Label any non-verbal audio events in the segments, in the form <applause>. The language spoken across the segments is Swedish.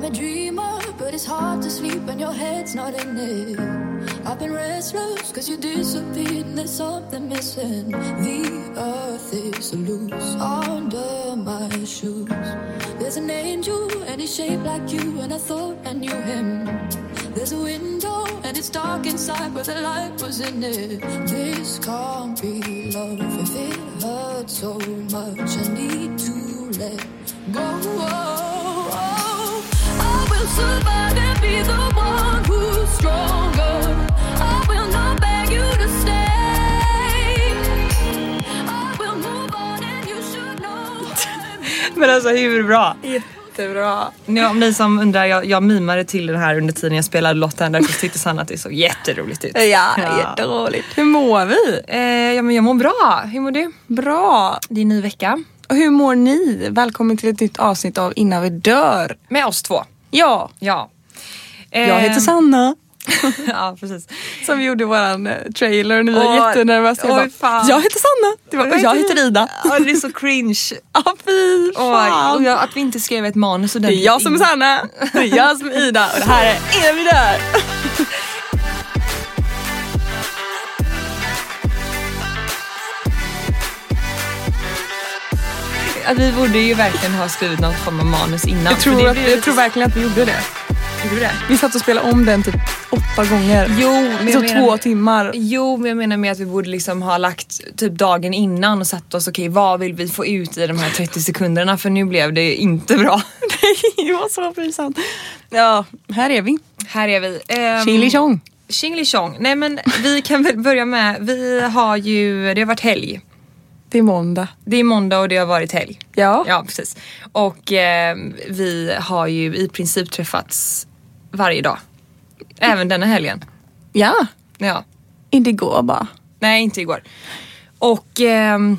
I'm a dreamer, but it's hard to sleep when your head's not in it. I've been restless cause you disappeared and there's something missing. The earth is loose under my shoes. There's an angel and he's shaped like you, and I thought I knew him. There's a window and it's dark inside, but the light was in it. This can't be love if it hurts so much. I need to let go. <laughs> Men alltså hur bra? Jättebra. Nu, om ni som undrar, jag, jag mimade till den här under tiden jag spelade låten därför tyckte Sanna att det såg jätteroligt ut. Ja, jätteroligt. Hur mår vi? Eh, ja men jag mår bra. Hur mår du? Bra. Det är en ny vecka. Och hur mår ni? Välkommen till ett nytt avsnitt av Innan vi dör. Med oss två. Ja, Ja. jag heter Sanna. <laughs> ja precis. Som vi gjorde i våran eh, trailer jättenervösa. Jag, oj, bara, fan. jag heter Sanna. Det var, och jag heter Ida. <laughs> Ja det är så cringe. Ja, fy och fan. jag, att vi inte skrev ett manus Det är jag som är. Sanna. <laughs> Det är jag som är Ida. Och det här är Innan vi dör. Att vi borde ju verkligen ha skrivit någon form av manus innan. Jag tror, att, jag tror verkligen att vi gjorde det. Gjorde det? Vi satt och spelade om den typ åtta gånger. Jo, men jag tog menar- två timmar. Jo, men jag menar med att vi borde liksom ha lagt typ dagen innan och satt oss, okej vad vill vi få ut i de här 30 sekunderna? För nu blev det inte bra. <laughs> det var så pinsamt. Ja, här är vi. Här är vi. Um, Chili. Tjingelitjong. Nej men vi kan väl börja med, vi har ju, det har varit helg. Det är måndag. Det är måndag och det har varit helg. Ja. Ja precis. Och eh, vi har ju i princip träffats varje dag. Även denna helgen. Ja. Ja. Inte igår bara. Nej, inte igår. Och ehm,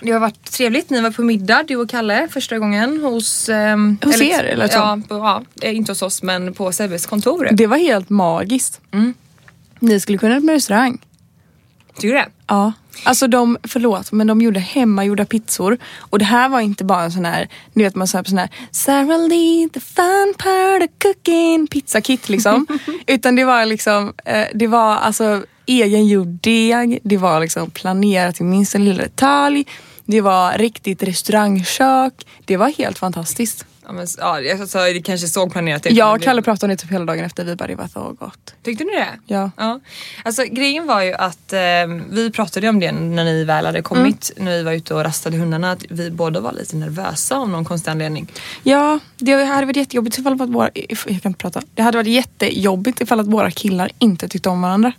det har varit trevligt. Ni var på middag, du och Kalle, första gången hos... ehm, Hos er, eller så? Ja, på, ja, eh, inte hos oss men på Sebbes kontor. Det var helt magiskt. Mm. Ni skulle kunna öppna restaurang. Tycker du det? Ja. Alltså de, förlåt, men de gjorde hemmagjorda pizzor. Och det här var inte bara en sån här, ni vet man sa på sån här Sarah Lee, the fun part of cooking, pizzakit liksom. <laughs> Utan det var liksom, eh, det var alltså egengjord deg, det var liksom planerat i minsta lilla detalj. Det var riktigt restaurangkök. Det var helt fantastiskt. Ja, men, ja, sa, det kanske såg planerat ut. Jag och Kalle pratade om det typ hela dagen efter, vi bara det var så gott. Tyckte ni det? Ja. ja. Alltså grejen var ju att eh, vi pratade om det när ni väl hade kommit. När vi var ute och rastade hundarna. Att vi båda var lite nervösa av någon konstig anledning. Ja, det hade varit jättejobbigt ifall att våra... if- Jag kan inte prata. Det hade varit jättejobbigt ifall att våra killar inte tyckte om varandra.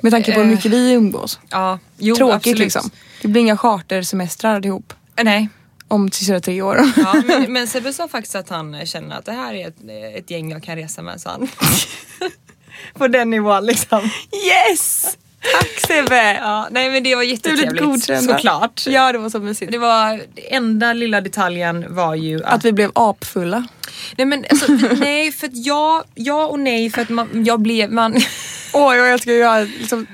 Med tanke på hur Eh, mycket vi umgås. Ja, jo, Tråkigt absolut. liksom. Det blir inga chartersemestrar ihop Nej, om sista tre år. Ja, <laughs> men, men Sebbe sa faktiskt att han känner att det här är ett, ett gäng jag kan resa med, sa han. <laughs> På den nivån liksom. Yes! Tack Sebbe! Ja, nej men det var jättetrevligt. godkända. Såklart. Ja, det var så mysigt. Det var, enda lilla detaljen var ju att... Att vi blev apfulla. Nej men alltså, nej för att jag, ja och nej för att man, jag blev, man... Åh, jag älskar ju att liksom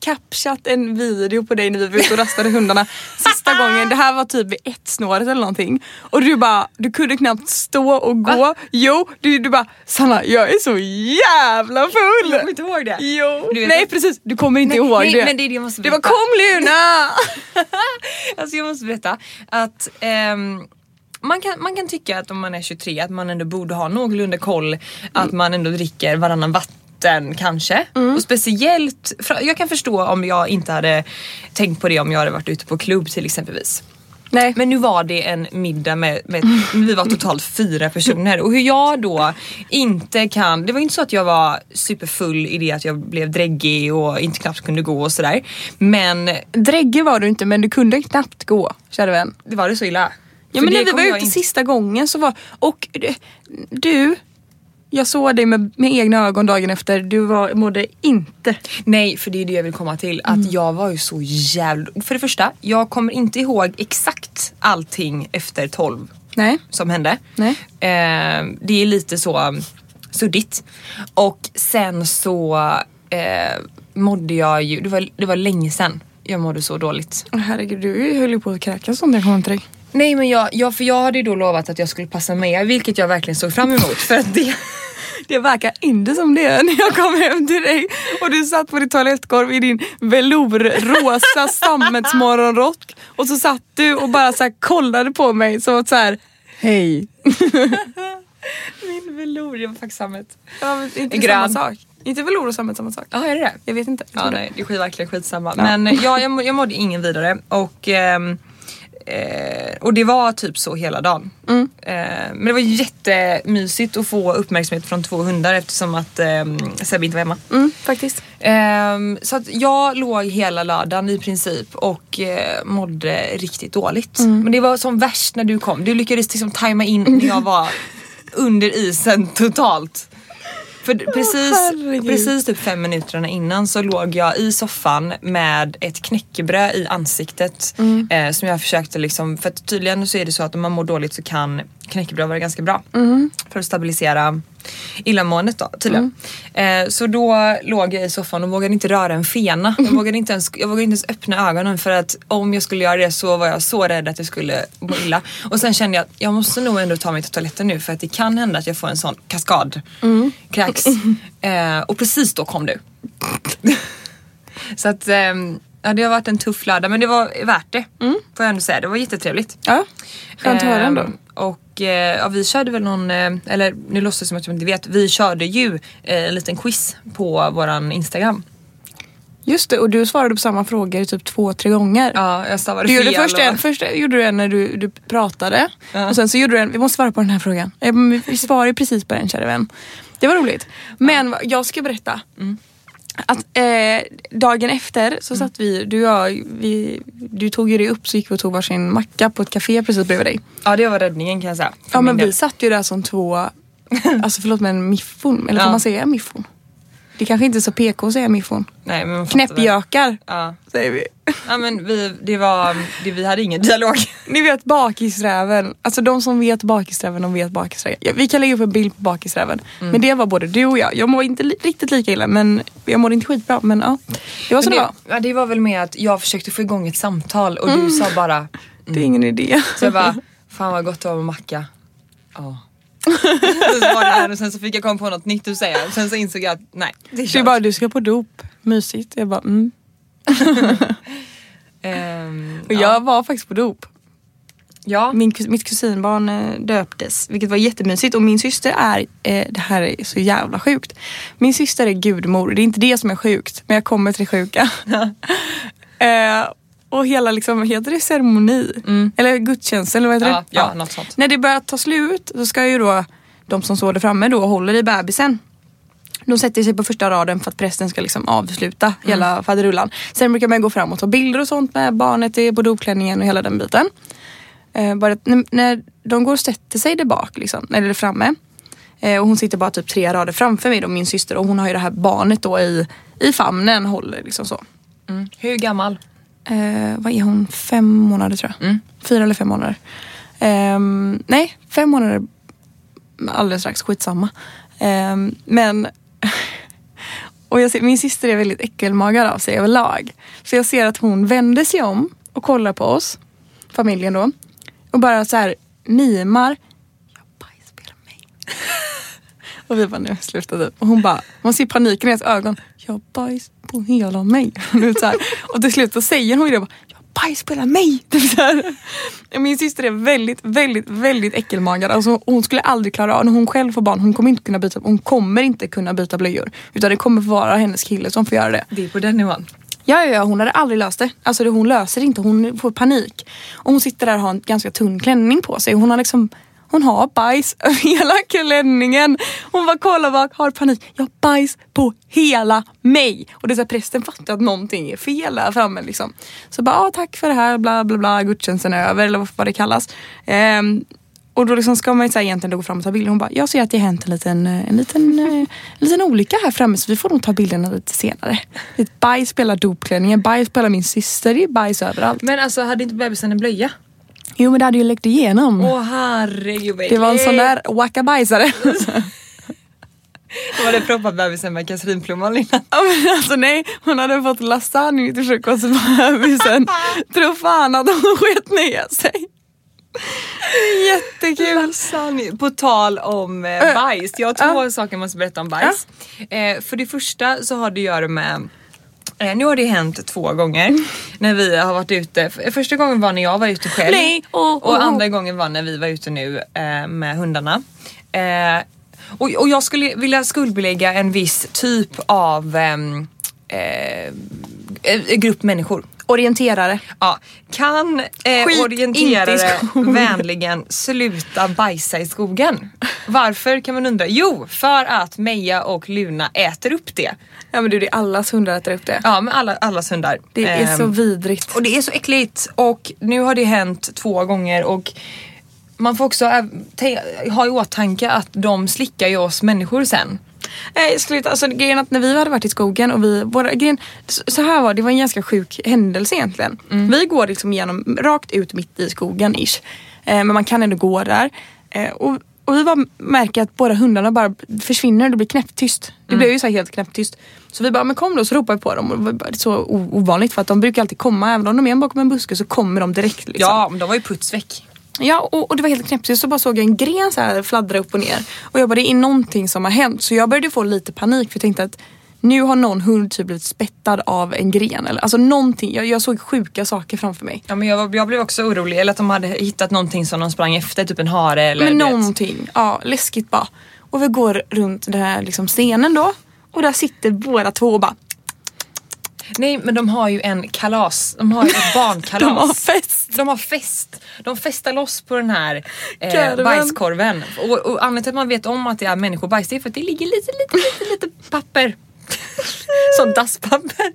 capshat en video på dig när vi var ute och rastade hundarna sista <laughs> gången. Det här var typ vid ett snåret eller någonting. Och du bara, du kunde knappt stå och gå. Va? Jo, du, du bara, Sanna jag är så jävla full! Jag kommer inte ihåg det. Jo. Nej att- precis, du kommer inte ihåg nej, det. men det är det jag måste det var kom Luna! <laughs> Alltså jag måste berätta att ehm, man, kan, man kan tycka att om man är 23 att man ändå borde ha någorlunda koll att man ändå dricker varannan vatten kanske. Och speciellt, jag kan förstå om jag inte hade tänkt på det om jag hade varit ute på klubb till exempelvis. Nej. Men nu var det en middag med, med vi var totalt fyra personer och hur jag då inte kan, det var inte så att jag var superfull i det att jag blev dräggig och inte knappt kunde gå och sådär. Men Dräggig var du inte men du kunde knappt gå, kära vän. det var det så illa? Ja För men när vi var ute sista gången så var, och du, jag såg dig med, med egna ögon dagen efter, du var, mådde inte. Nej, för det är det jag vill komma till. Att Mm. jag var ju så jävla... För det första, jag kommer inte ihåg exakt allting efter 12 Nej. som hände. Nej. Eh, det är lite så um, suddigt. Och sen så eh, mådde jag ju... Det var, det var länge sedan jag mådde så dåligt. Herregud, du höll ju på att kräkas om jag kom till dig. Nej men jag, jag, för jag hade ju då lovat att jag skulle passa med vilket jag verkligen såg fram emot för att det <laughs> Det verkar inte som det när jag kom hem till dig och du satt på ditt toalettgolv i din velourrosa <laughs> sammetsmorgonrock och så satt du och bara så kollade på mig som att så här, hej. <laughs> Min velour, jag var faktiskt sammet. Ja, men inte Grön. samma sak. Inte velour och sammet samma sak. Ja är det det? Jag vet inte. Jag Ja nej, det är verkligen skitsamma. Men eh, ja, jag, jag mådde ingen vidare och ehm, Eh, och det var typ så hela dagen. Mm. Eh, men det var jättemysigt att få uppmärksamhet från två hundar eftersom att eh, Sebbe inte var hemma. Mm, faktiskt. Ehm, så att jag låg hela lördagen i princip och eh, mådde riktigt dåligt. Mm. Men det var som värst när du kom. Du lyckades liksom tajma in när jag var <laughs> under isen totalt. För precis, herregud. precis typ fem minuterna innan så låg jag i soffan med ett knäckebröd i ansiktet. Mm. Eh, som jag försökte liksom, för tydligen så är det så att om man mår dåligt så kan knäckebröd vara ganska bra. Mm. För att stabilisera illamåendet då tydligen. Eh, så då låg jag i soffan och vågade inte röra en fena. Jag vågade, inte ens, jag vågade inte ens öppna ögonen för att om jag skulle göra det så var jag så rädd att jag skulle må illa. Och sen kände jag att jag måste nog ändå ta mig till toaletten nu för att det kan hända att jag får en sån kaskad kräks. <laughs> Eh, och precis då kom du. <laughs> så att ehm, ja, det har varit en tuff lördag men det var värt det. Får jag ändå säga. Det var jättetrevligt. Ja, skönt att höra ändå. Ehm, Och eh, ja, vi körde väl någon, eh, eller nu låtsas det som att jag inte vet, vi körde ju eh, en liten quiz på våran Instagram. Just det, och du svarade på samma frågor typ två, tre gånger. Ja, jag stavade Du gjorde fel. först en, först gjorde du en när du, du pratade Ja. och sen så gjorde du en, vi måste svara på den här frågan. Vi svarar ju precis på den kära vän. Det var roligt. Men vad- jag ska berätta. Mm. Att eh, dagen efter så satt vi, du och jag, vi, du tog ju dig upp så gick vi och tog varsin macka på ett café precis bredvid dig. Ja det var räddningen kan jag säga. Ja men vi satt ju där som två, alltså förlåt men miffon, eller får Ja. man säga miffon? Det kanske inte är så PK att säga miffon. Nej, men. Knäppjökar Ja. säger vi. <laughs> ja men vi, det var, det, vi hade ingen dialog. <laughs> Ni vet bakisräven. Alltså de som vet bakisräven, de vet bakisräven. Ja, vi kan lägga upp en bild på bakisräven. Mm. Men det var både du och jag. Jag mår inte li- riktigt lika illa men jag mådde inte skitbra. Men ja, det var så Men det, det, var. ja, det var väl med att jag försökte få igång ett samtal och du sa bara Det är ingen idé. Så jag bara, <laughs> fan vad gott det var med macka. Ja. Så var det här och sen så fick jag komma på något nytt att säga. Sen så insåg jag att nej, det är Du bara, du ska på dop. Mysigt. Jag bara, mm. <laughs> Ehm, Och ja. jag var faktiskt på dop. ja. Min, mitt kusinbarn eh, döptes, vilket var jättemysigt. Och min syster är, eh, det här är så jävla sjukt. Min syster är gudmor, det är inte det som är sjukt. Men jag kommer till det sjuka. <laughs> eh, och hela liksom, heter det ceremoni? Eller gudstjänst eller vad heter Ja, det? ja, något sånt. När det börjar ta slut så ska ju då de som står där framme då håller i bebisen. De sätter sig på första raden för att prästen ska liksom avsluta hela faderullan. Sen brukar man gå fram och ta bilder och sånt med barnet i- på dopklänningen och hela den biten. Eh, bara när, när de går och sätter sig där bak, liksom, eller framme. Eh, och hon sitter bara typ tre rader framför mig då, min syster. Och hon har ju det här barnet då i, i famnen, håller liksom så. Mm. Hur gammal? Eh, vad är hon? Fem månader tror jag. Mm. Fyra eller fem månader. Ehm, nej, fem månader alldeles strax. Skitsamma. Ehm, men <laughs> och jag ser, min syster är väldigt äckelmagad av sig överlag. Så jag ser att hon vänder sig om och kollar på oss, familjen då. Och bara så här mimar. Jag bajspelar mig. <laughs> Och vi bara, nu sluta typ. Och hon bara, man ser paniken i hennes ögon. Jag har bajs på hela mig. <laughs> Så här. och till slut så säger hon ju det. Bara, jag har bajs på hela mig. <laughs> Min syster är väldigt, väldigt, väldigt äckelmagad. Alltså, hon skulle aldrig klara av, när hon själv får barn, hon kommer inte kunna byta, hon kommer inte kunna byta blöjor. Utan det kommer vara hennes kille som får göra det. Det är på den nivån. Ja, ja, ja, hon hade aldrig löst det. Alltså det, hon löser det inte, hon får panik. Och hon sitter där och har en ganska tunn klänning på sig. Hon har liksom hon har bajs över <laughs> hela klänningen. Hon bara kollar bak, har panik. Jag har bajs på hela mig. Och det är så här, prästen fattar att någonting är fel där framme. Liksom. Så bara, ah, tack för det här, bla bla bla, gudstjänsten är över eller vad det kallas. Ehm, och då liksom ska man ju så här egentligen gå fram och ta bilder. Hon bara, jag ser att det har hänt en liten, eh, en liten, eh, en liten olycka här framme så vi får nog ta bilderna lite senare. Ett bajs spelar dopklänningen, bajs spelar min syster, det är bajs överallt. Men alltså hade inte bebisen en blöja? Jo men det hade ju läckt igenom. Åh herregud det var en sån där wackabajsare. Då var det proppat bebisen med kasrinplommon innan. Ja, men alltså nej, hon hade fått lasagne till frukost på bebisen. <laughs> Tror fan att hon sket ner sig. Jättekul. Lasagne. På tal om eh, bajs. Jag har två saker jag måste berätta om bajs. Eh, för det första så har det att göra med nu har det hänt två gånger när vi har varit ute. Första gången var när jag var ute själv Nej. Oh, oh, och oh. andra gången var när vi var ute nu eh, med hundarna. Eh, och, och jag skulle vilja skuldbelägga en viss typ av ehm, eh, eh, grupp människor. Orienterare. Ja, kan eh, Skit orienterare vänligen sluta bajsa i skogen? Varför kan man undra? Jo, för att Meja och Luna äter upp det. Ja men du det är allas hundar äter upp det. Ja, med alla, allas hundar. Det är Ehm, så vidrigt. Och det är så äckligt och nu har det hänt två gånger och man får också ha i åtanke att de slickar ju oss människor sen. Nej sluta, alltså grejen att när vi hade varit i skogen och vi, våra, grejen, så här var det, var en ganska sjuk händelse egentligen. Vi går liksom igenom, rakt ut mitt i skogen ish. Eh, men man kan ändå gå där. Eh, och, och vi bara märker att båda hundarna bara försvinner, det blir knäpptyst. Det blev ju så helt knäpptyst. Så vi bara, men kom då, så ropar vi på dem. Och det bara så ovanligt för att de brukar alltid komma, även om de är bakom en buske så kommer de direkt. Liksom. Ja, men de var ju putsväck. Ja och, och det var helt knäpptyst så bara såg jag en gren så här fladdra upp och ner. Och jag bara det är någonting som har hänt. Så jag började få lite panik för jag tänkte att nu har någon hund typ blivit spettad av en gren. Eller, alltså någonting, jag, jag såg sjuka saker framför mig. Ja, men jag, jag blev också orolig, eller att de hade hittat någonting som de sprang efter, typ en hare eller Men du vet. någonting, ja läskigt bara. Och vi går runt den här liksom stenen då. Och där sitter båda två och bara Nej men de har ju en kalas, de har ett <laughs> barnkalas. De har fest. De har fest. De festar loss på den här eh, Korven. bajskorven. Och, och anledningen till att man vet om att det är människobajs det är för att det ligger lite, lite, lite, lite papper. <laughs> Som dasspapper.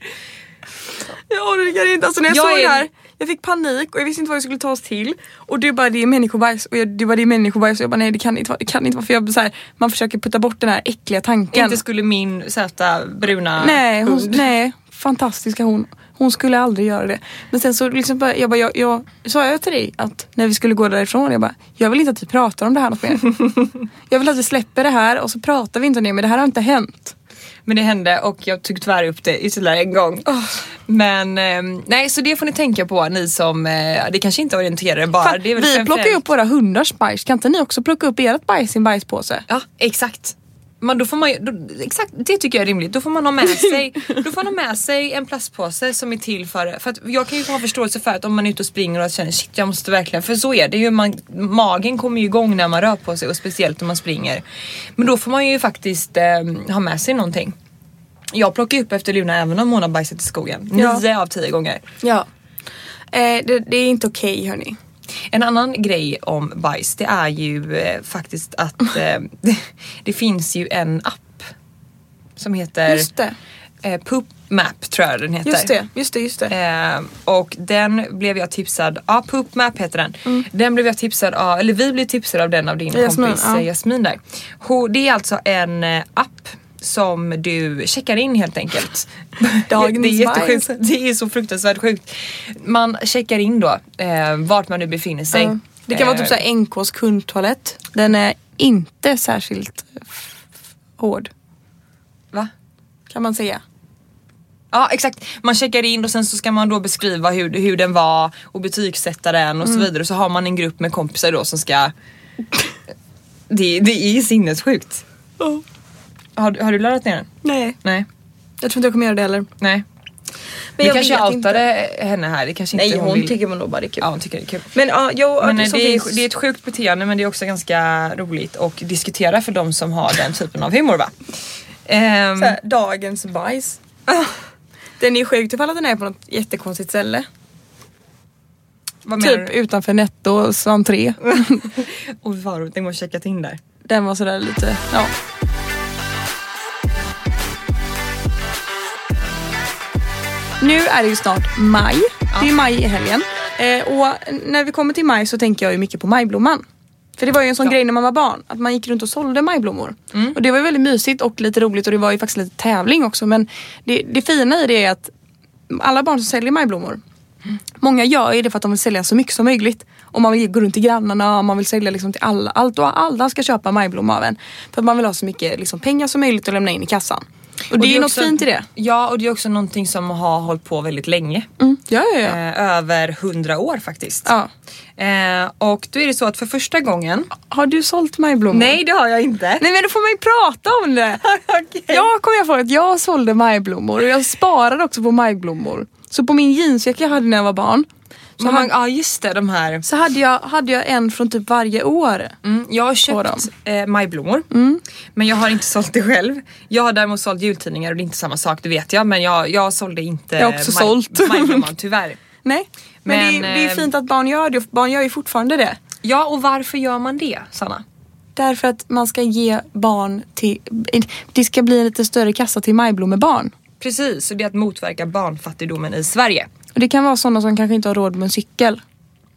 Jag orkar inte. Alltså när jag, Jag såg är- det här, jag fick panik och jag visste inte vad jag skulle ta oss till. Och du bara det är människobajs och jag, du bara det är människobajs och jag bara nej det kan inte vara, det kan inte vara för jag så här, man försöker putta bort den här äckliga tanken. Inte skulle min söta bruna nej, hon, hund. nej, fantastiska hon. Hon skulle aldrig göra det. Men sen så liksom bara, jag bara, jag, jag, sa jag till dig att när vi skulle gå därifrån, jag bara, jag vill inte att vi pratar om det här något mer. <laughs> jag vill att vi släpper det här och så pratar vi inte om det, men det här har inte hänt. Men det hände och jag tog tyvärr upp det ytterligare en gång. Men ehm, nej så det får ni tänka på ni som, eh, det kanske inte orienterar er bara. Fan, det är väl vi fem- plockar ju upp våra hundars bajs, kan inte ni också plocka upp ert bajs i en bajspåse? Ja, exakt. Men då får man då, exakt, det tycker jag är rimligt. Då får man ha med <laughs> sig, då får man ha med sig en plastpåse som är till för, för att jag kan ju ha förståelse för att om man är ute och springer och känner shit jag måste verkligen, för så är det ju, man, magen kommer ju igång när man rör på sig och speciellt om man springer. Men då får man ju faktiskt eh, ha med sig någonting. Jag plockar ju upp efter Luna även om hon har bajsat i skogen. Ja. Nio av tio gånger. Ja. Eh, det, det är inte okej hörni. En annan grej om bajs det är ju eh, faktiskt att <laughs> eh, det, <laughs> det finns ju en app som heter Just det. eh, Poop Map tror jag den heter. Just det, just det, just det. Eh, och den blev jag tipsad, ja Poop Map heter den. Den blev jag tipsad av, eller vi blev tipsade av den av din Jasmin, kompis ja. ja. Jasmin där. Det är alltså en eh, app som du checkar in helt enkelt. <laughs> Dagens det är jättesjukt. Det är så fruktansvärt sjukt. Man checkar in då eh, vart man nu befinner sig. Ja. Det kan vara typ Eh, såhär NKs kundtoalett. Den är inte särskilt hård. Va? Kan man säga. Ja exakt, man checkar in och sen så ska man då beskriva hur, hur den var och betygsätta den och Mm. så vidare. Så har man en grupp med kompisar då som ska... <laughs> det, det är sinnessjukt. Har, du- har du laddat ner den? Nej, Nej. jag tror inte jag kommer göra det heller. Nej. Men vi jag kanske outade henne här. Det kanske Nej, inte hon, vill. tycker man nog bara det är kul. Ja hon tycker det är kul. Men ja, jo, Men det, eh, det, är, finns, det är ett sjukt beteende men det är också ganska roligt att diskutera för de som har den typen av humor va? Ehm, så här, dagens bajs. <laughs> Den är sjukt ifall den är på något jättekonstigt ställe. vad Typ du? utanför Nettos entré. Vad roligt, den går checkat in där. Den var sådär lite, ja. Nu är det ju snart maj. Det är ju maj i helgen. Eh, och när vi kommer till maj så tänker jag ju mycket på majblomman. För det var ju en sån Ja. grej när man var barn, att man gick runt och sålde majblommor. Och det var ju väldigt mysigt och lite roligt och det var ju faktiskt lite tävling också. Men det, det fina i det är att alla barn som säljer majblommor, många gör ju det för att de vill sälja så mycket som möjligt. Och man vill gå runt till grannarna och man vill sälja liksom till alla. Allt och alla ska köpa majblomma av en. För att man vill ha så mycket liksom pengar som möjligt att lämna in i kassan. Och det är, är något också- fint i det. Ja, och det är också någonting som har hållit på väldigt länge. Mm. Ja, ja, ja. Eh, över hundra år faktiskt. ja. Eh, och då är det så att för första gången... Har du sålt majblommor? Nej, det har jag inte. Nej men då får man ju prata om det. <laughs> Okej. Jag kom jag på att jag sålde majblommor och jag sparade också på majblommor. Så på min jeansjacka jag hade när jag var barn så, man, ja, just det, de här. så hade, jag, hade jag en från typ varje år. Mm, jag har köpt eh, majblommor. Men jag har inte sålt det själv. Jag har däremot sålt jultidningar och det är inte samma sak, det vet jag. Men jag, jag sålde inte Jag har också sålt. majblomman, <laughs> tyvärr. Nej. Men, det, Men, är, det är eh, fint att barn gör det barn gör ju fortfarande det. Ja, och varför gör man det, Sanna? Därför att man ska ge barn till... Det ska bli en lite större kassa till majblommebarn. Precis, och det är att motverka barnfattigdomen i Sverige. Och det kan vara sådana som kanske inte har råd med en cykel.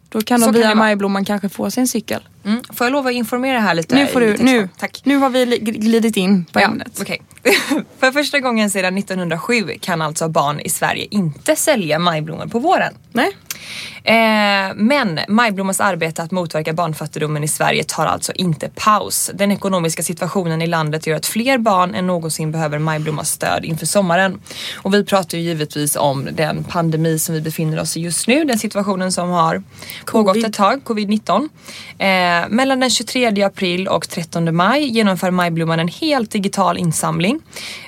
Då kan de kan via vara. majblomman kanske få sig en cykel. Mm. Får jag lova att informera här lite? Nu får du, nu, Tack. nu har vi li- glidit in på Ja, ämnet. okej. <laughs> För första gången sedan 1907 kan alltså barn i Sverige inte sälja majblommor på våren. Nej? Eh, men Majblommas arbete att motverka barnfattigdomen i Sverige tar alltså inte paus. Den ekonomiska situationen i landet gör att fler barn än någonsin behöver Majblommas stöd inför sommaren. Och vi pratar ju givetvis om den pandemi som vi befinner oss i just nu, den situationen som har pågått Covid. ett tag, covid-19. Eh, mellan den 23 april och 13 maj genomför Majblomman en helt digital insamling.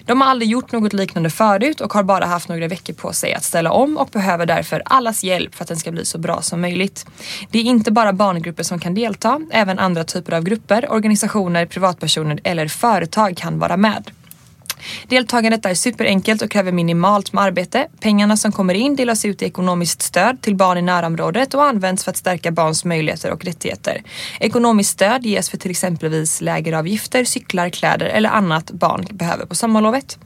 De har aldrig gjort något liknande förut och har bara haft några veckor på sig att ställa om och behöver därför allas hjälp för att den ska bli så bra som möjligt. Det är inte bara barngrupper som kan delta, även andra typer av grupper, organisationer, privatpersoner eller företag kan vara med. Deltagandet är superenkelt och kräver minimalt med arbete. Pengarna som kommer in delas ut i ekonomiskt stöd till barn i närområdet och används för att stärka barns möjligheter och rättigheter. Ekonomiskt stöd ges för till exempelvis lägeravgifter, cyklar, kläder eller annat barn behöver på sommarlovet.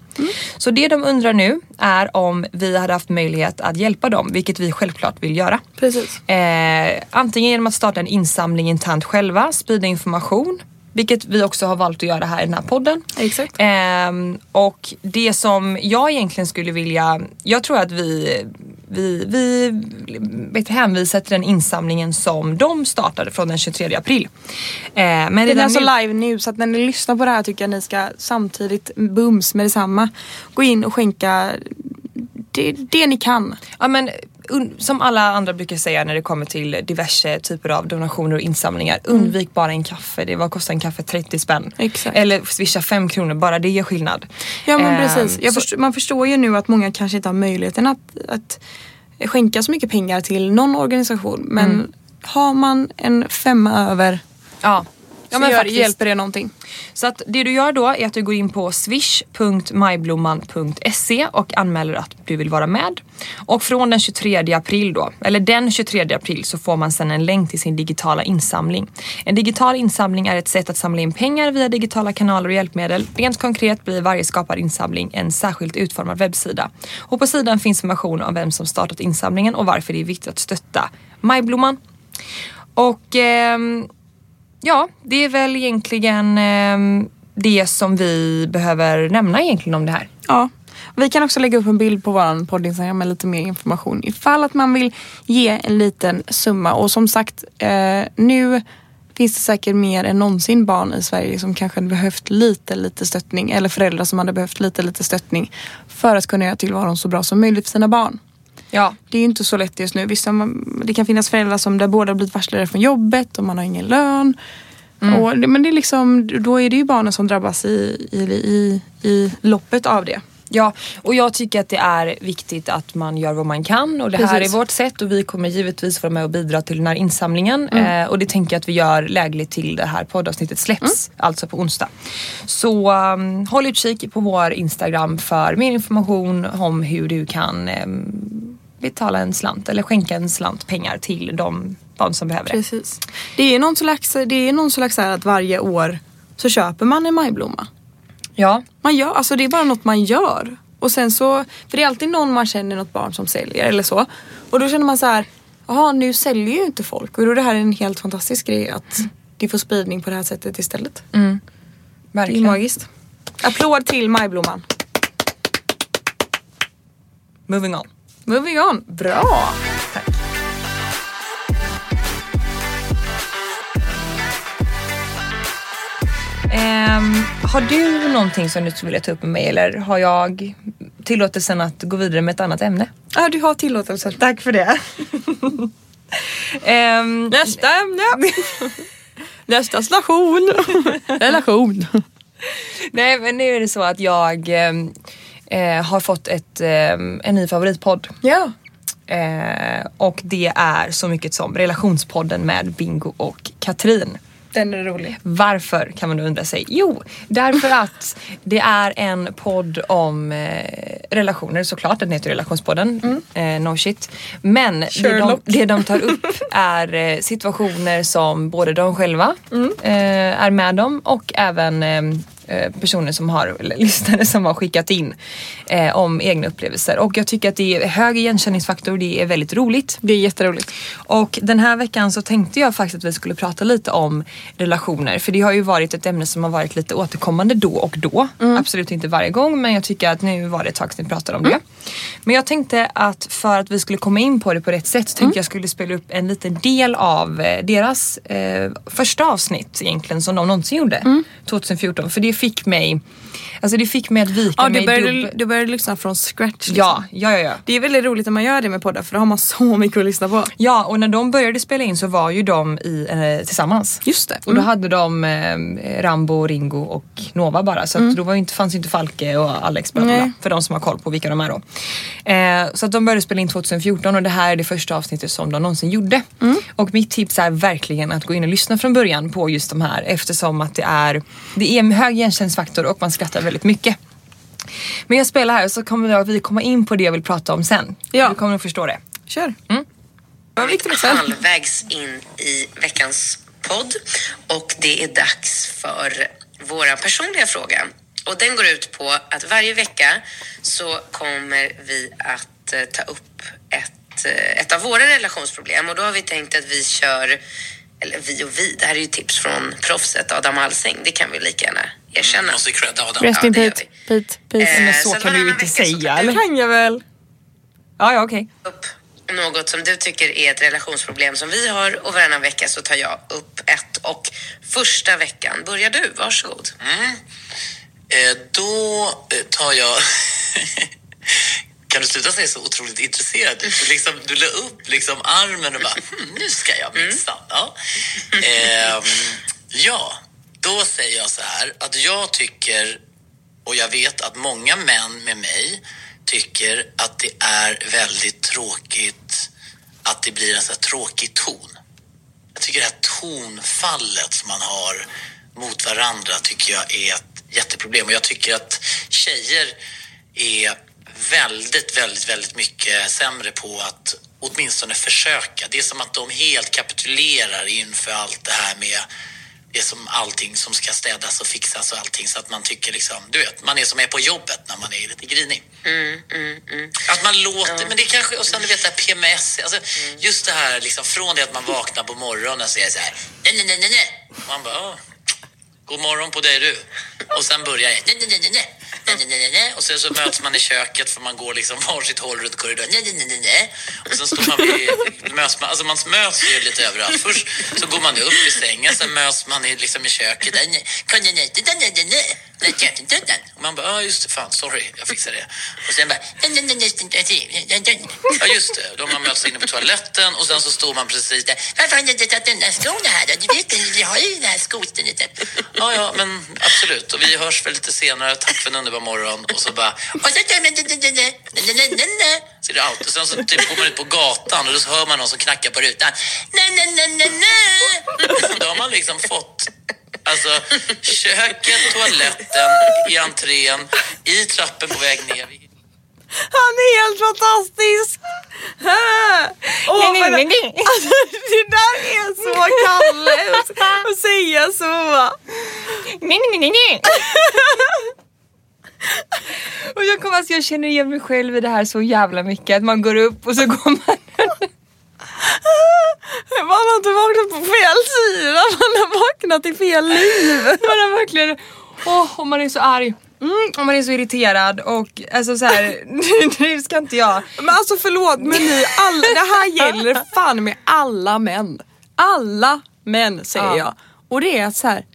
Så det de undrar nu är om vi hade haft möjlighet att hjälpa dem, vilket vi självklart vill göra. Precis. Eh, antingen genom att starta en insamling internt själva, sprida information, vilket vi också har valt att göra här i den här podden. Exakt. Ehm, och det som jag egentligen skulle vilja, jag tror att vi, vi, vi hänvisar till den insamlingen som de startade från den 23 april. Ehm, men Den är alltså live nu så att när ni lyssnar på det här tycker jag ni ska samtidigt bums med detsamma gå in och skänka det, det ni kan. Ja, men, som alla andra brukar säga när det kommer till diverse typer av donationer och insamlingar. Undvik bara en kaffe. Det var kostar en kaffe 30 spänn. Exakt. Eller swisha 5 kronor, bara det gör skillnad. Ja men Ehm, precis. Förstår, man förstår ju nu att många kanske inte har möjligheten att, att skänka så mycket pengar till någon organisation. Men Mm. har man en femma över Ja. Ja, men gör, faktiskt. hjälper det någonting. Så att det du gör då är att du går in på swish.majblomman.se och anmäler att du vill vara med. Och från den 23 april då, eller den 23 april så får man sen en länk till sin digitala insamling. En digital insamling är ett sätt att samla in pengar via digitala kanaler och hjälpmedel. Rent konkret blir varje skapad insamling en särskilt utformad webbsida. Och på sidan finns information om vem som startat insamlingen och varför det är viktigt att stötta Majblomman. Och ehm, Ja, det är väl egentligen eh, det som vi behöver nämna egentligen om det här. Ja. Vi kan också lägga upp en bild på vår podd Instagram med lite mer information ifall att man vill ge en liten summa. Och som sagt, eh, nu finns det säkert mer än någonsin barn i Sverige som kanske hade behövt lite, lite stöttning. Eller föräldrar som hade behövt lite, lite stöttning för att kunna göra tillvaron så bra som möjligt för sina barn. Ja, Det är ju inte så lätt just nu. Visst, man- det kan finnas föräldrar som där båda har blivit varslade från jobbet och man har ingen lön. Och, det- men det är liksom, då är det ju barnen som drabbas i, i, i, i loppet av det. ja, och jag tycker att det är viktigt att man gör vad man kan och det här Precis. är vårt sätt och vi kommer givetvis vara med och bidra till den här insamlingen eh, och det tänker jag att vi gör lägligt till det här poddavsnittet släpps, alltså på onsdag. Så um, håll utkik på vår Instagram för mer information om hur du kan ehm, betala en slant eller skänka en slant pengar till de barn som behöver det. Precis. Det är någon slags, det är någon slags här att varje år så köper man en majblomma. Ja, Man gör, alltså det är bara något man gör. Och sen så, för det är alltid någon man känner något barn som säljer eller så. Och då känner man så här, jaha nu säljer ju inte folk. Och då är det här en helt fantastisk grej att det får spridning på det här sättet istället. Det är verkligen. magiskt. Applåd till majblomman. Moving on. Moving on. Bra! Tack. Ehm, har du någonting som du skulle vilja ta upp med mig eller har jag tillåtelsen att gå vidare med ett annat ämne? Ja, du har tillåtelse. Tack för det. Ehm, Nästa ämne. <laughs> Nästa station. <laughs> Relation. nej men nu är det så att jag ehm, eh, har fått ett, ehm, en ny favoritpodd. Ja. Eh, och det är så mycket som relationspodden med Bingo och Katrin. Den är rolig. Varför kan man då undra sig? Jo, därför <laughs> att det är en podd om eh, relationer såklart. Den heter Relationspodden. Eh, no shit. Men det de, det de tar upp är eh, situationer som både de själva eh, är med om och även eh, eh, personer som har, eller <laughs> lyssnare som har skickat in eh, om egna upplevelser. Och jag tycker att det är hög igenkänningsfaktor, det är väldigt roligt. Det är jätteroligt. Och den här veckan så tänkte jag faktiskt att vi skulle prata lite om relationer. För det har ju varit ett ämne som har varit lite återkommande då och då. Absolut inte varje gång men jag tycker att nu var det ett tag sedan vi pratade om det. Men jag tänkte att för att vi skulle komma in på det på rätt sätt så tänkte jag skulle spela upp en liten del av eh, deras eh, första avsnitt egentligen som de någonsin gjorde. 2014. För det fick mig, alltså det fick mig att vika Ja, mig du började, du började lyssna från scratch. Liksom. Ja, ja, ja, ja. Det är väldigt roligt när man gör det med poddar för då har man så <laughs> mycket att lyssna på. Ja, och när de började spela in så var ju de i, eh, tillsammans. Just det. Och då hade de eh, Rambo, Ringo och Nova bara. Så att då var inte, fanns ju inte Falke och Alex bla, bla. För de som har koll på vilka de är då. Eh, så att de började spela in 2014 och det här är det första avsnittet som de någonsin gjorde. Och mitt tips är verkligen att gå in och lyssna från början på just de här eftersom att det är, det är hög igenkänningsfaktor och man skrattar väldigt mycket. Men jag spelar här så kommer jag- vi komma in på det jag vill prata om sen. Ja. Du kommer att förstå det. Kör. Mm. Vad viktigt sen. halvvägs in i veckans podd och det är dags för våra personliga fråga. Och den går ut på att varje vecka så kommer vi att eh, ta upp ett, eh, ett av våra relationsproblem och då har vi tänkt att vi kör eller vi och vi, det här är ju tips från proffset Adam Alsing, det kan vi lika gärna erkänna. Måste credda Adam. Rest Ja, in det gör Pete. Pete. Pete. Eh, Men så sen kan du ju inte så säga, eller? kan jag väl. Ja, ja okej. upp något som du tycker är ett relationsproblem som vi har och varannan vecka så tar jag upp ett. Och första veckan börjar du, varsågod. Eh, då eh, tar jag... <laughs> kan du sluta se så otroligt intresserad? Du, liksom, du la upp liksom armen och bara, hmm, nu ska jag minsann. Ja. <laughs> Ehm, ja, då säger jag så här att jag tycker, och jag vet att många män med mig tycker att det är väldigt tråkigt att det blir en så här tråkig ton. Jag tycker det här tonfallet som man har mot varandra tycker jag är ett jätteproblem. Och jag tycker att tjejer är väldigt, väldigt, väldigt mycket sämre på att åtminstone försöka. Det är som att de helt kapitulerar inför allt det här med det är som allting som ska städas och fixas och allting så att man tycker liksom, du vet, man är som är på jobbet när man är lite grinig. Att man låter, men det kanske, och sen du vet det här PMS, alltså just det här liksom från det att man vaknar på morgonen så är det så här, nej, nej, nej, nej, nej. Man bara, "Åh, god morgon på dig du. Och sen börjar det, nej, nej, nej, nej, och sen så möts man i köket för man går liksom varsitt håll runt korridoren. Och sen står man vid, möts man, alltså man möts ju lite överallt. Först så går man upp i sängen, sen möts man i, liksom i köket. Och man bara, ja just det, fan sorry, jag fixar det. Och sen bara, ja just det, då har man möts inne på toaletten och sen så står man precis där. Varför har ni inte tagit undan skorna här då? Du vet ni, vi har ju den här skoten. Ja, ja, men absolut. Och vi hörs väl lite senare. Tack för en underbar var morgon och så bara... Så är det allt. Sen så typ går man ut på gatan och då hör man någon som knackar på rutan. Då har man liksom fått Alltså, köket, toaletten, i entrén, i trappen på väg ner. Han är helt fantastisk! Oh, men, alltså, det där är så Kalle att säga så. Och jag, kommer, alltså, jag känner igen mig själv i det här så jävla mycket. Att man går upp och så går man... Man har inte vaknat på fel sida, man har vaknat i fel liv. Man har verkligen... Åh, och man är så arg. Mm, och man är så irriterad och alltså så här, <laughs> nu ska inte jag... Men alltså förlåt men ni alla, det här gäller fan med alla män. Alla män säger Ja. jag. Och det är så här.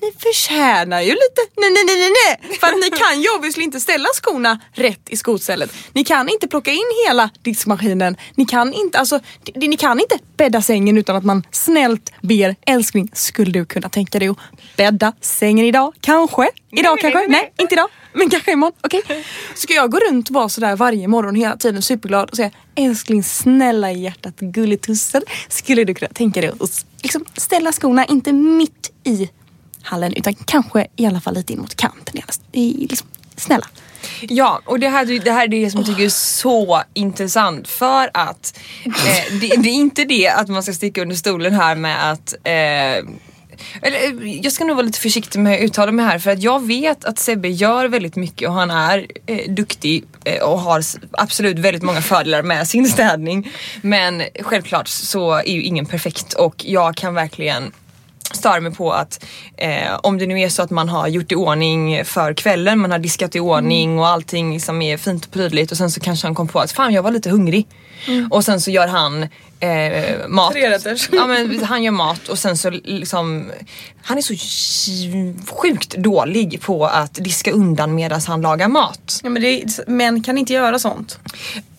Ni förtjänar ju lite nej nej nej nej. För att ni kan ju obviously inte ställa skorna rätt i skostället. Ni kan inte plocka in hela diskmaskinen. Ni kan inte, alltså, ni kan inte bädda sängen utan att man snällt ber älskling skulle du kunna tänka dig att bädda sängen idag? Kanske? Idag nej, kanske? nej, Nej, nej. inte idag. Men kanske imorgon. Okej. Ska jag gå runt och vara sådär varje morgon hela tiden superglad och säga älskling snälla i hjärtat gullitussel skulle du kunna tänka dig att liksom ställa skorna inte mitt i hallen utan kanske i alla fall lite in mot kanten. Liksom, snälla. Ja, och det här, det här är det som jag tycker är så intressant för att eh, det, det är inte det att man ska sticka under stolen här med att eh, eller, eh, jag ska nog vara lite försiktig med att uttala mig här för att jag vet att Sebbe gör väldigt mycket och han är eh, duktig eh, och har absolut väldigt många fördelar med sin städning. Men självklart så är ju ingen perfekt och jag kan verkligen stör mig på att eh, om det nu är så att man har gjort i ordning för kvällen, man har diskat i ordning och allting som är fint och prydligt och sen så kanske han kom på att fan jag var lite hungrig. Och sen så gör han eh, mat. Ja men han gör mat och sen så liksom Han är så sjukt dålig på att diska undan medan han lagar mat. Ja, men det är, män kan inte göra sånt.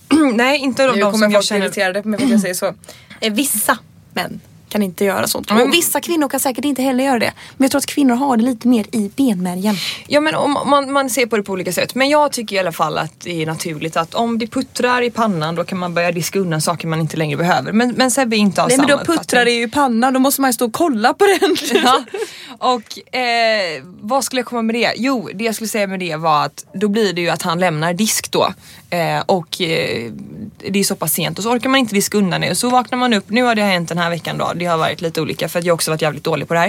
<clears throat> Nej inte de, Nu de kommer som jag folk bli känner. irriterade på mig för att jag säger så. Eh, Vissa män kan inte göra sånt. men- Och vissa kvinnor kan säkert inte heller göra det. Men jag tror att kvinnor har det lite mer i benmärgen. Ja men om, man, man ser på det på olika sätt. Men jag tycker i alla fall att det är naturligt att om det puttrar i pannan då kan man börja diska undan saker man inte längre behöver. Men, men Sebbe inte har Nej men samma då puttrar det ju i pannan, då måste man ju stå och kolla på den. <laughs> Ja. Och eh, vad skulle jag komma med det? Jo, det jag skulle säga med det var att då blir det ju att han lämnar disk då. Eh, och eh, det är så pass sent och så orkar man inte diska undan det. Så vaknar man upp, nu har det hänt den här veckan då. Det har varit lite olika för att jag också varit jävligt dålig på det här.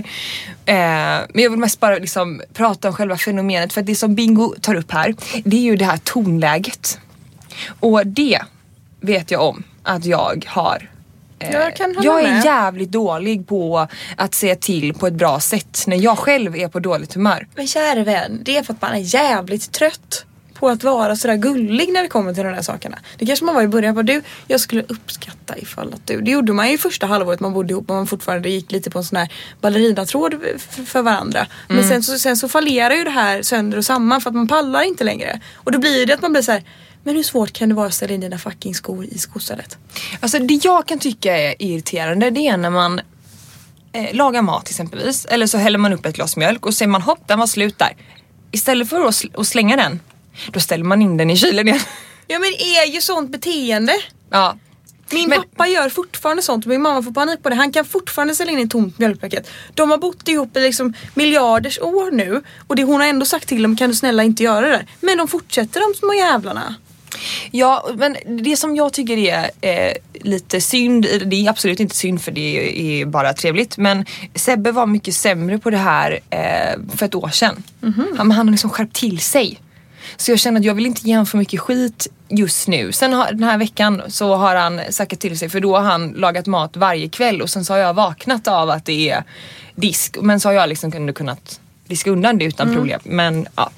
Eh, men jag vill mest bara liksom prata om själva fenomenet för att det som Bingo tar upp här, det är ju det här tonläget. Och det vet jag om att jag har Eh, Jag kan hålla jag är med. jävligt dålig på att se till på ett bra sätt när jag själv är på dåligt humör. Men kära vän, det är för att man är jävligt trött på att vara sådär gullig när det kommer till de där sakerna. Det kanske man var i början på. Du, jag skulle uppskatta ifall att du... Det gjorde man ju första halvåret man bodde ihop och man fortfarande gick lite på en sån här ballerinatråd f- för varandra. Men sen så, sen så fallerar ju det här sönder och samman för att man pallar inte längre. Och då blir det att man blir så här. Men hur svårt kan det vara att ställa in dina fucking skor i skostället? Alltså det jag kan tycka är irriterande det är när man eh, lagar mat exempelvis eller så häller man upp ett glas mjölk och säger man hopp den var slut där. Istället för att, sl- att slänga den då ställer man in den i kylen igen. Ja men det är ju sånt beteende. ja. Min Men- pappa gör fortfarande sånt och min mamma får panik på det. Han kan fortfarande ställa in ett tomt mjölkpaket. De har bott ihop i liksom miljarders år nu och det, hon har ändå sagt till dem kan du snälla inte göra det. Men de fortsätter de små jävlarna. Ja, men det som jag tycker är eh, lite synd, det är absolut inte synd för det är bara trevligt, men Sebbe var mycket sämre på det här eh, för ett år sedan. Han, han har liksom skärpt till sig. Så jag känner att jag vill inte ge honom för mycket skit just nu. Sen har, den här veckan så har han sackat till sig för då har han lagat mat varje kväll och sen så har jag vaknat av att det är disk. Men så har jag liksom kunnat diska undan det utan problem. Men ja,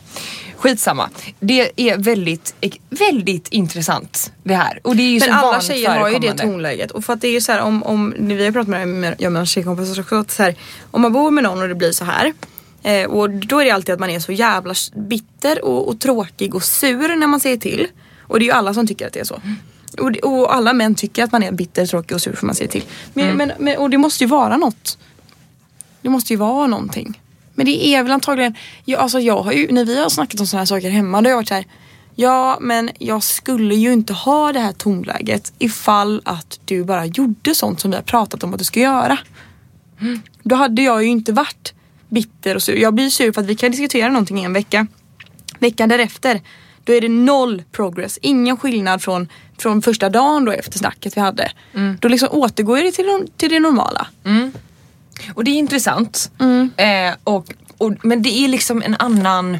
skitsamma. Det är väldigt, väldigt intressant det här. Och det är ju Men alla tjejer har ju det tonläget. Och för att det är ju så här om, om vi har pratat med med, jag och mina tjejkompisar också. Så här, om man bor med någon och det blir så här. Eh, och då är det alltid att man är så jävla bitter och, och tråkig och sur när man säger till. Och det är ju alla som tycker att det är så. Och, och alla män tycker att man är bitter, tråkig och sur för man säger till. Men, men, men, och det måste ju vara något. Det måste ju vara någonting. Men det är väl antagligen, jag, alltså jag har ju, när vi har snackat om sådana här saker hemma, då har jag varit så här. Ja men jag skulle ju inte ha det här tonläget ifall att du bara gjorde sånt som vi har pratat om att du ska göra. Då hade jag ju inte varit bitter och sur. Jag blir sur för att vi kan diskutera någonting i en vecka. Veckan därefter, då är det noll progress. Ingen skillnad från, från första dagen då efter snacket vi hade. Då liksom återgår det till, till det normala. Och det är intressant. Mm. Eh, och, och, men det är liksom en annan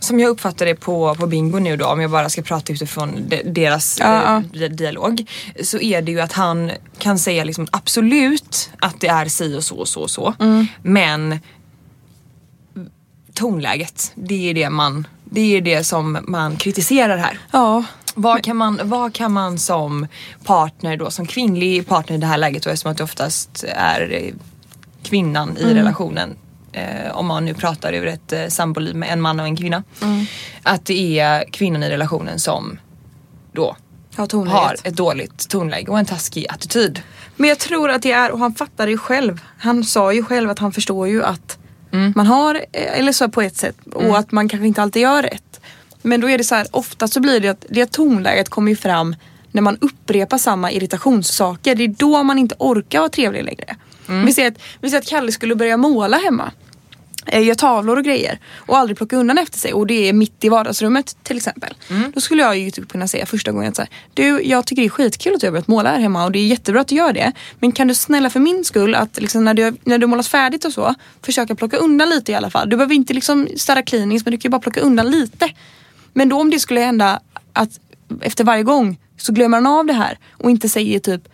som jag uppfattar det på, på Bingo nu då, om jag bara ska prata utifrån de, deras eh, di- dialog. Så är det ju att han kan säga liksom absolut att det är si och så och så och så. Mm. Men tonläget, det är det man det är det som man kritiserar här. Ja. Vad kan, man, vad kan man som partner då, som kvinnlig partner i det här läget då eftersom att det oftast är eh, kvinnan i relationen. eh, om man nu pratar ur ett eh, samboliv med en man och en kvinna. Mm. Att det är kvinnan i relationen som då tonläget. har ett dåligt tonläge och en taskig attityd. Men jag tror att det är, och han fattar det själv. Han sa ju själv att han förstår ju att Mm. man har, eller så på ett sätt, och att man kanske inte alltid gör rätt. Men då är det så här, ofta så blir det att det tonläget kommer ju fram när man upprepar samma irritationssaker. Det är då man inte orkar vara trevlig längre. Mm. Vi, säger att, vi säger att Kalle skulle börja måla hemma. Eh, Gör tavlor och grejer och aldrig plocka undan efter sig och det är mitt i vardagsrummet till exempel. Mm. Då skulle jag ju typ kunna säga första gången att så här, du jag tycker det är skitkul att du har börjat måla här hemma och det är jättebra att du gör det. Men kan du snälla för min skull att liksom när, du, när du målat färdigt och så försöka plocka undan lite i alla fall. Du behöver inte liksom städa cleanings men du kan ju bara plocka undan lite. Men då om det skulle hända att efter varje gång så glömmer han av det här och inte säger typ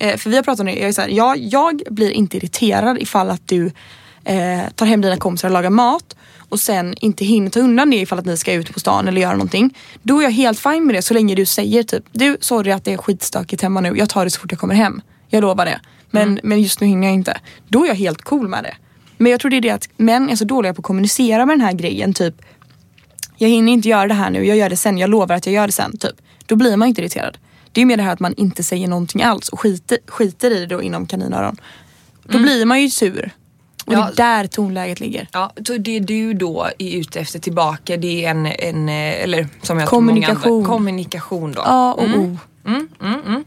Eh, för vi har pratat om det, jag, är så här, jag, jag blir inte irriterad ifall att du eh, tar hem dina kompisar och lagar mat och sen inte hinner ta undan det ifall att ni ska ut på stan eller göra någonting. Då är jag helt fine med det så länge du säger typ du sorry att det är skitstökigt hemma nu, jag tar det så fort jag kommer hem. Jag lovar det. Men, men just nu hinner jag inte. Då är jag helt cool med det. Men jag tror det är det att män är så dåliga på att kommunicera med den här grejen typ jag hinner inte göra det här nu, jag gör det sen, jag lovar att jag gör det sen. Typ. Då blir man inte irriterad. Det är mer det här att man inte säger någonting alls och skiter, skiter i det då inom kaninöron. Då blir man ju sur. Och Ja. det är där tonläget ligger. Ja, det du då är ute efter tillbaka det är en, en eh, eller som jag Kommunikation. många andra, kommunikation då. A och O. Mm, mm, mm.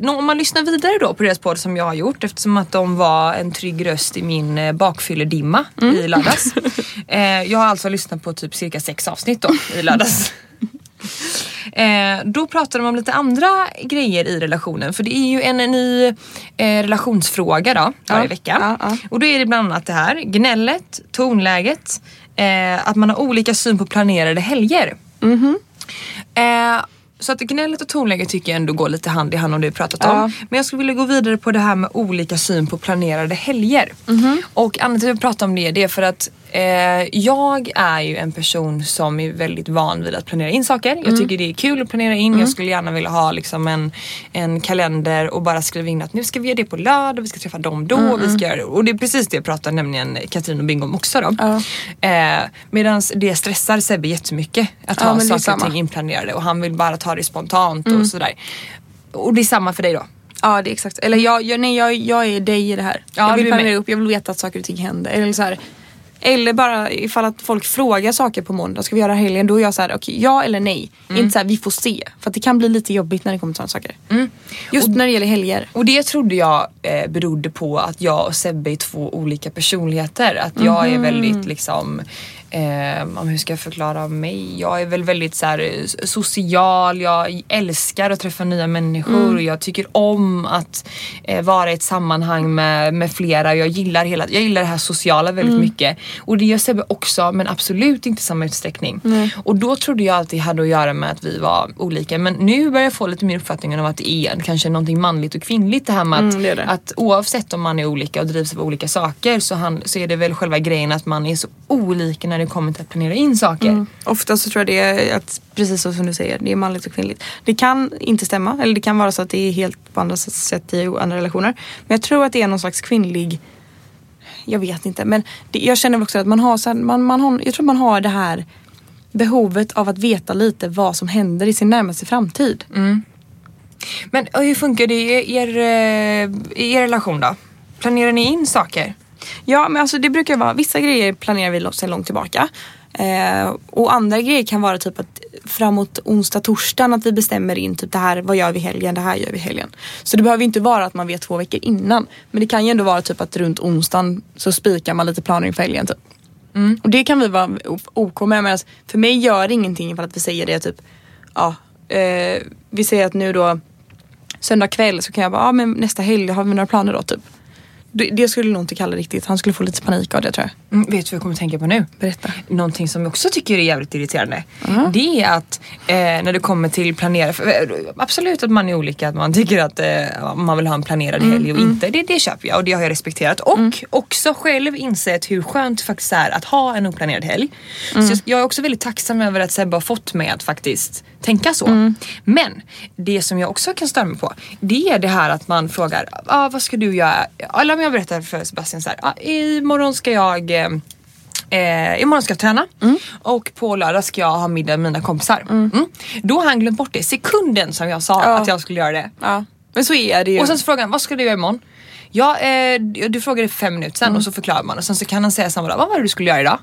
Nå, Om man lyssnar vidare då på deras podd som jag har gjort eftersom att de var en trygg röst i min eh, bakfylledimma i lördags. <laughs> eh, jag har alltså lyssnat på typ cirka sex avsnitt då i lördags. <laughs> Eh, då pratar de om lite andra grejer i relationen för det är ju en ny eh, relationsfråga då varje Ja, vecka. ja, ja. Och då är det bland annat det här gnället, tonläget, eh, att man har olika syn på planerade helger. Eh, så att gnället och tonläget tycker jag ändå går lite hand i hand om det vi pratat om. Ja. Men jag skulle vilja gå vidare på det här med olika syn på planerade helger. Och anledningen till att jag pratar om det, det är för att eh, jag är ju en person som är väldigt van vid att planera in saker. Jag tycker det är kul att planera in. Jag skulle gärna vilja ha liksom en, en kalender och bara skriva in att nu ska vi göra det på lördag, vi ska träffa dem då, och vi ska göra det. Och det är precis det jag pratar nämligen Katrin och Bingo om också då. Eh, Medan det stressar Sebbe jättemycket att ha saker och ting inplanerade och han vill bara ta det spontant och sådär. Och det är samma för dig då? Ja det är exakt. Eller jag, jag, nej, jag, jag är dig i det här. Ja, jag vill med. planera upp, jag vill veta att saker och ting händer. Eller, så här, eller bara ifall att folk frågar saker på måndag, ska vi göra helgen? Då är jag så här, okej ja eller nej. Inte så här, vi får se. För det kan bli lite jobbigt när det kommer till sådana saker. Just när det gäller helger. Och det trodde jag eh, berodde på att jag och Sebbe är två olika personligheter. Att jag är väldigt liksom Eh, om hur ska jag förklara mig? Jag är väl väldigt så här, eh, social, jag älskar att träffa nya människor och jag tycker om att eh, vara i ett sammanhang med, med flera. Jag gillar, hela, jag gillar det här sociala väldigt mycket. Och det gör Sebbe också men absolut inte i samma utsträckning. Och då trodde jag att det hade att göra med att vi var olika. Men nu börjar jag få lite mer uppfattningen om att det är kanske någonting manligt och kvinnligt det här med att, Mm, det det. att oavsett om man är olika och drivs av olika saker så, han, så är det väl själva grejen att man är så olika när det kommer till att planera in saker. Mm. Ofta så tror jag det är att, precis så som du säger, det är manligt och kvinnligt. Det kan inte stämma, eller det kan vara så att det är helt på andra sätt i andra relationer. Men jag tror att det är någon slags kvinnlig jag vet inte men det, jag känner också att man har, så här, man, man har, jag tror man har det här behovet av att veta lite vad som händer i sin närmaste framtid. Men och hur funkar det i er, eh, i er relation då? Planerar ni in saker? Ja men alltså det brukar vara, vissa grejer planerar vi sedan långt tillbaka. Eh, och andra grejer kan vara typ att framåt onsdag, torsdagen att vi bestämmer in typ det här, vad gör vi helgen, det här gör vi helgen. Så det behöver inte vara att man vet två veckor innan. Men det kan ju ändå vara typ att runt onsdagen så spikar man lite planer inför helgen typ. Och det kan vi vara OK med. Men för mig gör det ingenting ifall att vi säger det typ, ja, eh, vi säger att nu då söndag kväll så kan jag bara, ja men nästa helg har vi några planer då typ. Det, det skulle nog inte kalla riktigt, han skulle få lite panik av det tror jag. Mm, vet du vad jag kommer tänka på nu? Berätta. Någonting som jag också tycker är jävligt irriterande. Det är att eh, när det kommer till planera, för, eh, absolut att man är olika, att man tycker att eh, man vill ha en planerad helg och inte. Det, det köper jag och det har jag respekterat. Och också själv insett hur skönt det faktiskt är att ha en oplanerad helg. Så jag, jag är också väldigt tacksam över att Sebbe har fått mig att faktiskt tänka så. Men det som jag också kan störa mig på det är det här att man frågar ah, vad ska du göra? Eller jag berättade för Sebastian så här, ah, imorgon ska jag eh, Eh, imorgon ska jag träna och på lördag ska jag ha middag med mina kompisar. Mm. Då har han glömt bort det sekunden som jag sa Ja. att jag skulle göra det. Ja. Men så är det ju. Och sen så frågar han, vad ska du göra imorgon? Ja, eh, du frågade fem minuter Mm. sedan och så förklarar man och sen så kan han säga samma dag, vad var det du skulle göra idag?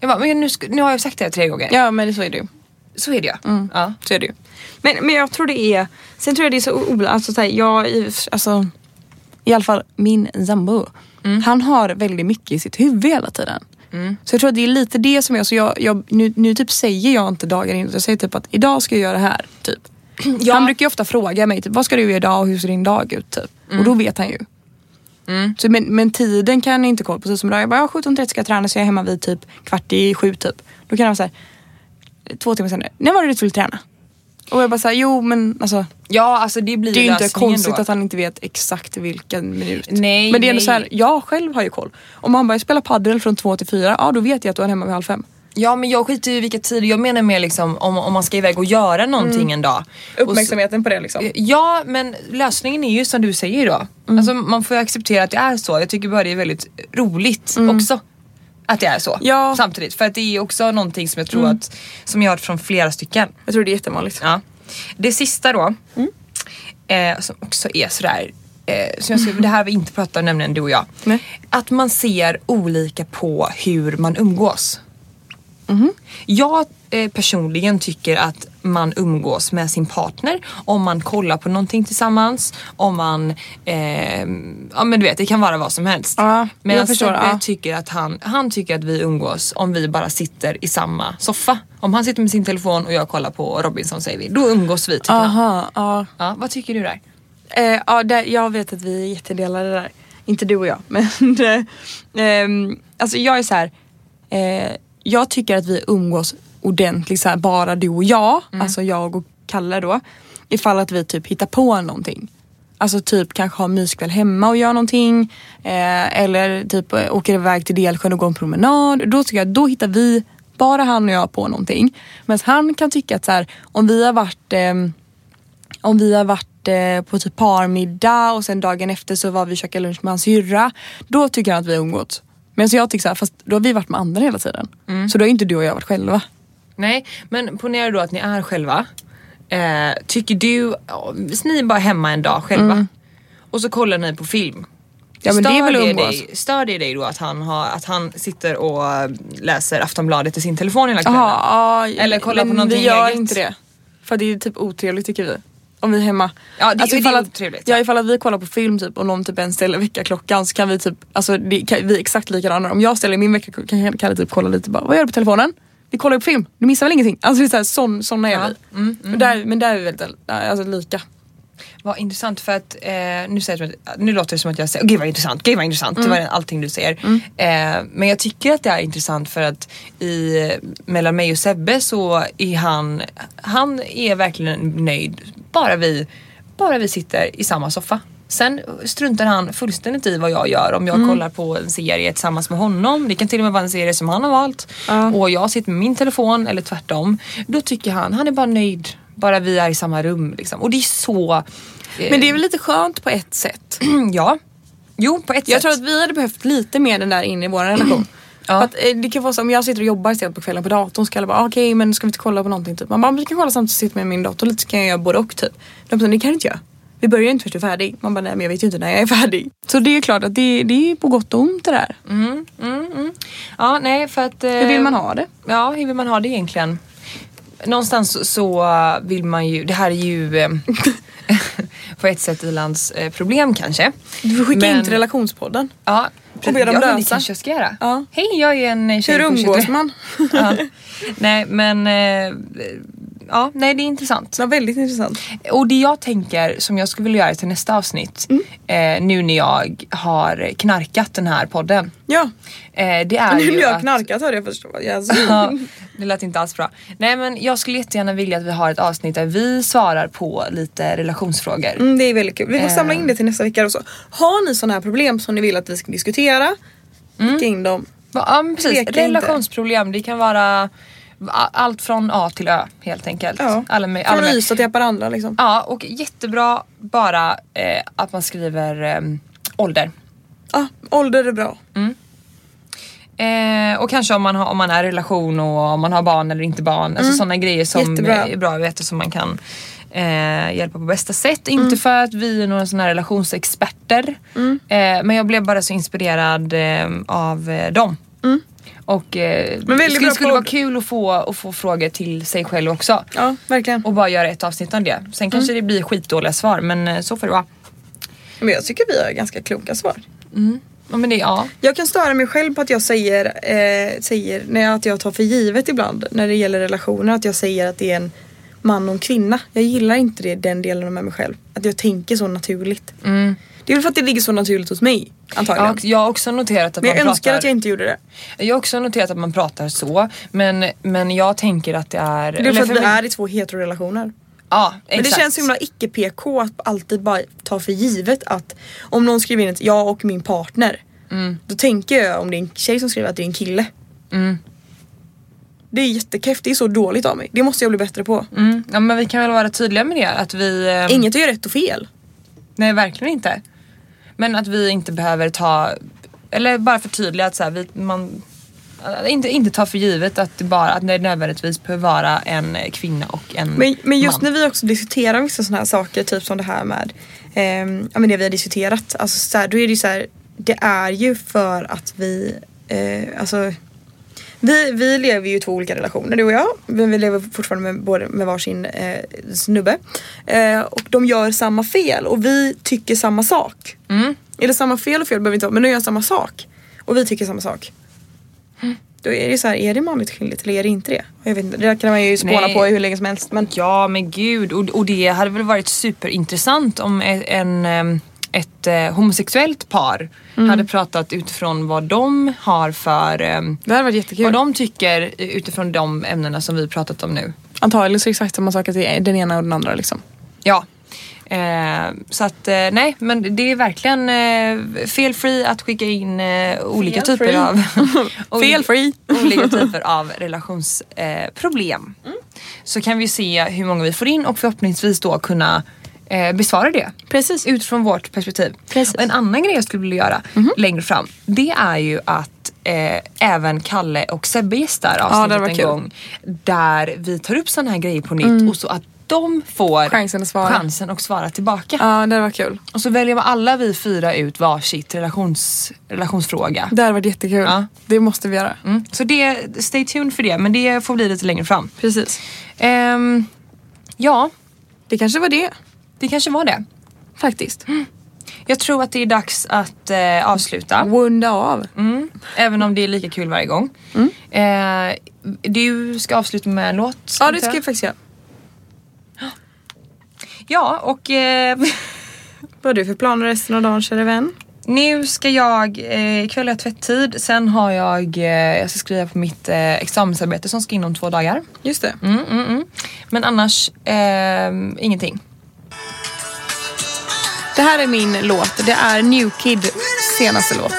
Jag bara, men nu, nu har jag sagt det tre gånger. ja men så är det ju. Så är det ju. Ja. Så är det ju. Men, men jag tror det är, sen tror jag det är så alltså, så här, jag, alltså, i alla fall min sambo, han har väldigt mycket i sitt huvud hela tiden. Så jag tror att det är lite det som jag, så jag, jag nu, nu typ säger jag inte dagar innan, jag säger typ att idag ska jag göra det här. Typ. Han brukar ju ofta fråga mig, typ, vad ska du göra idag och hur ser din dag ut? Typ. Och då vet han ju. Så, men, men tiden kan jag inte kolla på. Så som idag, jag bara, ja, 17.30 ska jag träna så jag är hemma vid typ kvart i sju typ. Då kan han säga två timmar senare, när var det du skulle träna? Och jag bara såhär, jo men alltså ja, alltså det blir det är ju inte konstigt då. att han inte vet exakt vilken minut. Nej, men det är ändå nej. så här, jag själv har ju koll. Om han börjar spela padel från två till fyra, ja då vet jag att då är hemma vid halv fem. Ja men jag skiter i vilka tider, jag menar mer liksom om, om man ska iväg och göra någonting en dag. Och så- på det liksom. Ja men lösningen är ju som du säger då. Mm. Alltså, man får ju acceptera att det är så. Jag tycker bara det är väldigt roligt också. Att det är så. Mm. Ja. Mm. Samtidigt. För att det är också någonting som jag tror att, som jag har hört från flera stycken. Jag tror det är jättevanligt. Ja. Det sista då, Mm. eh, som också är sådär, eh, som jag ska, det här har vi inte pratat om nämligen du och jag. Nej. Att man ser olika på hur man umgås. Mhm. Jag eh, personligen tycker att man umgås med sin partner om man kollar på någonting tillsammans, om man, eh, ja men du vet det kan vara vad som helst. Ja, men jag förstår, ja. tycker att han, han tycker att vi umgås om vi bara sitter i samma soffa. Om han sitter med sin telefon och jag kollar på Robinson säger vi, då umgås vi tycker. Aha, ja. Ja, vad tycker du där? Eh, ja, där, jag vet att vi är jättedelade där. Inte du och jag, <laughs> men det, ehm, alltså jag är så här. Eh, jag tycker att vi umgås ordentligt så här, bara du och jag, alltså jag och Kalle då. Ifall att vi typ hittar på någonting. Alltså typ kanske ha myskväll hemma och göra någonting. Eh, eller typ eh, åker iväg till Delsjön och går en promenad. Då tycker jag då hittar vi, bara han och jag på någonting. Men han kan tycka att så här, om vi har varit ehm, om vi har varit eh, på typ parmiddag och sen dagen efter så var vi och käkade lunch med hans syrra. Då tycker han att vi har umgåtts. Men så jag tycker så här, fast då har vi varit med andra hela tiden. Så då har inte du och jag varit själva. Nej, men ponera då att ni är själva. Eh, tycker du, ja, ni är bara hemma en dag själva och så kollar ni på film. Mm. Ja, men det är väl det dig, stör det dig då att han, har, att han sitter och läser Aftonbladet i sin telefon hela kvällen? Jaha, ja, Eller kolla på någonting vi gör eget. inte det. För det är typ otrevligt tycker vi. Om vi är hemma. Ja, det- det är ifall att, otrevligt, Ja ja. ifall att vi kollar på film typ och någon typ ens ställer väckarklockan så kan vi typ, alltså det, kan, vi är exakt likadana. Om jag ställer min väckarklocka kan Kalle typ kolla lite bara, vad gör du på telefonen? Vi kollar ju på film, du missar väl ingenting? Alltså det är så här, sån, såna är Ja. vi. Och där, men där är vi väldigt alltså, lika. Vad intressant för att eh, nu, säger jag, nu låter det som att jag säger, gud vad intressant, gud vad intressant, det var allting du säger. Eh, men jag tycker att det är intressant för att i, mellan mig och Sebbe så är han, han är verkligen nöjd bara vi, bara vi sitter i samma soffa. Sen struntar han fullständigt i vad jag gör om jag kollar på en serie tillsammans med honom. Det kan till och med vara en serie som han har valt. Ja. Och jag sitter med min telefon eller tvärtom. Då tycker han, han är bara nöjd. Bara vi är i samma rum liksom. Och det är så... eh, Men det är väl lite skönt på ett sätt. <clears throat> ja. Jo, på ett Jag sätt. tror att vi hade behövt lite mer den där inne i vår relation. <clears throat> Ja. Att, eh, det kan vara så om jag sitter och jobbar istället på kvällen på datorn kan jag bara okej men ska vi inte kolla på någonting typ. Man bara vi kan kolla samtidigt jag sitter med min dator lite så kan jag göra både och typ. De bara, det kan du inte göra. Vi börjar inte förrän du är färdig. Man bara nej men jag vet ju inte när jag är färdig. Så det är klart att det, det är på gott och ont det där. Mm, mm, mm. Ja, nej för att... eh, Hur vill man ha det? Ja, hur vill man ha det egentligen? Någonstans så- vill man ju, det här är ju eh, <laughs> på ett sätt Ilans eh, problem kanske. Du får skicka Men- in till relationspodden. Ja, Och be dem ja, det kanske jag ska göra. Ja. Hej, jag är en tjej Hur på 23. umgås man? <laughs> Ja. Nej men, eh, ja nej det är intressant. Var väldigt intressant. Och det jag tänker som jag skulle vilja göra till nästa avsnitt, Mm. eh, nu när jag har knarkat den här podden. Ja, Eh, det är <laughs> nu när jag har att- knarkat hörde jag först. <laughs> Ja, det lät inte alls bra. Nej men jag skulle jättegärna vilja att vi har ett avsnitt där vi svarar på lite relationsfrågor. Mm, det är väldigt kul. Vi får samla Eh. in det till nästa vecka också. Har ni sådana här problem som ni vill att vi ska diskutera? Skicka in dem. Ja precis, inte. relationsproblem det kan vara allt från A till Ö helt enkelt. Ja. Alla med, alla Från med. Ystad till Haparanda liksom. Ja och jättebra bara eh, att man skriver eh, ålder. ah, ålder är bra. Eh, och kanske om man, har, om man är i relation och om man har barn eller inte barn. Alltså sådana grejer som Jättebra. är bra att veta som man kan eh, hjälpa på bästa sätt. Inte för att vi är några sådana här relationsexperter. Eh, men jag blev bara så inspirerad eh, av eh, dem. Och eh, Men det skulle, skulle vara kul att få, att få frågor till sig själv också. Ja, verkligen. Och bara göra ett avsnitt av det. Sen kanske det blir skitdåliga svar men eh, så får det vara. Men jag tycker vi har ganska kloka svar. Ja, men det, ja. Jag kan störa mig själv på att jag säger, eh, säger när att jag tar för givet ibland när det gäller relationer att jag säger att det är en man och en kvinna. Jag gillar inte det, den delen med mig själv. Att jag tänker så naturligt. Det är väl för att det ligger så naturligt hos mig antagligen. har- jag har också noterat att Men man jag önskar pratar... att jag inte gjorde det. Jag har också noterat att man pratar så men, men jag tänker att det är... Det är för att vi är i två heterorelationer. Ja, Men exakt. det känns så himla icke-PK att alltid bara ta för givet att om någon skriver in ett jag och min partner. Då tänker jag om det är en tjej som skriver att det är en kille. Det är jättekräft, det är så dåligt av mig. Det måste jag bli bättre på. Mm. Ja men vi kan väl vara tydliga med det att vi... eh, Inget är ju rätt och fel. Nej verkligen inte. Men att vi inte behöver ta... Eller bara förtydliga att så här, vi, man... äh, Inte, inte ta för givet att det, bara, att det nödvändigtvis behöver vara en kvinna och en Men, men just man. när vi också diskuterar vissa sådana här saker, typ som det här med ehm, ja, men det vi har diskuterat. Alltså, så här, då är det ju så här, det är ju för att vi, eh, alltså vi, vi lever ju i två olika relationer du och jag. Men vi lever fortfarande med, både med varsin eh, snubbe. Eh, och de gör samma fel och vi tycker samma sak. Eller samma fel och fel behöver inte vara men de gör samma sak. Och vi tycker samma sak. Då är det så här, är det manligt kvinnligt eller är det inte det? Jag vet inte, det där kan man ju spåna Nej. på hur länge som helst. Men Ja men gud och, och det hade väl varit superintressant om en, en, em, ett eh, homosexuellt par Mm. hade pratat utifrån vad de har för em, det hade varit jättekul. Vad de tycker utifrån de ämnena som vi pratat om nu. Antagligen så exakt samma sak att det är den ena och den andra liksom. Ja. Eh, så att eh, nej men det är verkligen eh, felfri att skicka in eh, olika Felfri. typer av <laughs> Felfri. olika <laughs> typer av relationsproblem. Eh, problem. Så kan vi se hur många vi får in och förhoppningsvis då kunna eh, besvara det. Precis. Utifrån vårt perspektiv. Precis. Och en annan grej jag skulle vilja göra längre fram det är ju att eh, även Kalle och Sebbe gästar avsnittet var en kul. gång. Där vi tar upp sådana här grejer på nytt och så att de får Chansen att svara. chansen att svara tillbaka. Ja det var kul. Och så väljer alla vi fyra ut varsitt relations, relationsfråga. Det hade varit jättekul. Ja. Det måste vi göra. Mm. Så det, stay tuned för det men det får bli lite längre fram. Precis. Ehm, ja, Det kanske var det. Det kanske var det. Faktiskt. Jag tror att det är dags att eh, avsluta. Wunda av. Mm. Även om det är lika kul varje gång. Eh, du ska avsluta med en låt. Ja det ska jag? jag faktiskt göra. Ja och eh, <laughs> Vad har du för planer resten av dagen kära vän? nu ska jag, eh, ikväll har jag tvätttid. Sen har jag, eh, jag ska skriva på mitt eh, examensarbete som ska in om två dagar. Just det. Mm, mm, mm. Men annars, eh, ingenting. Det här är min låt. Det är New Kid senaste låt.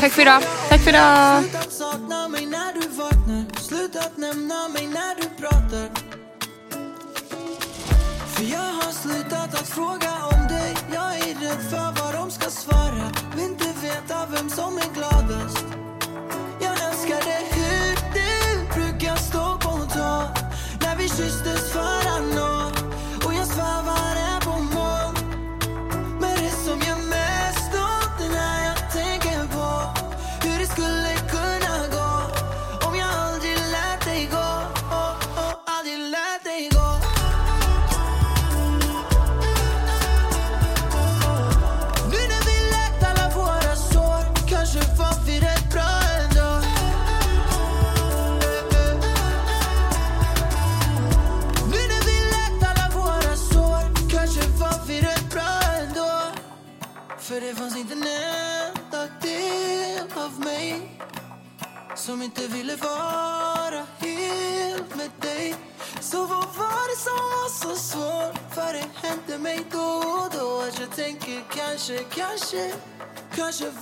Tack för idag. Tack för idag. Slutat sakna mig när du vaknar Slutat nämna mig när du pratar För jag har slutat att fråga om dig Jag är rädd för vad de ska svara Vill inte veta vem som är gladast När vi kysstes varann Och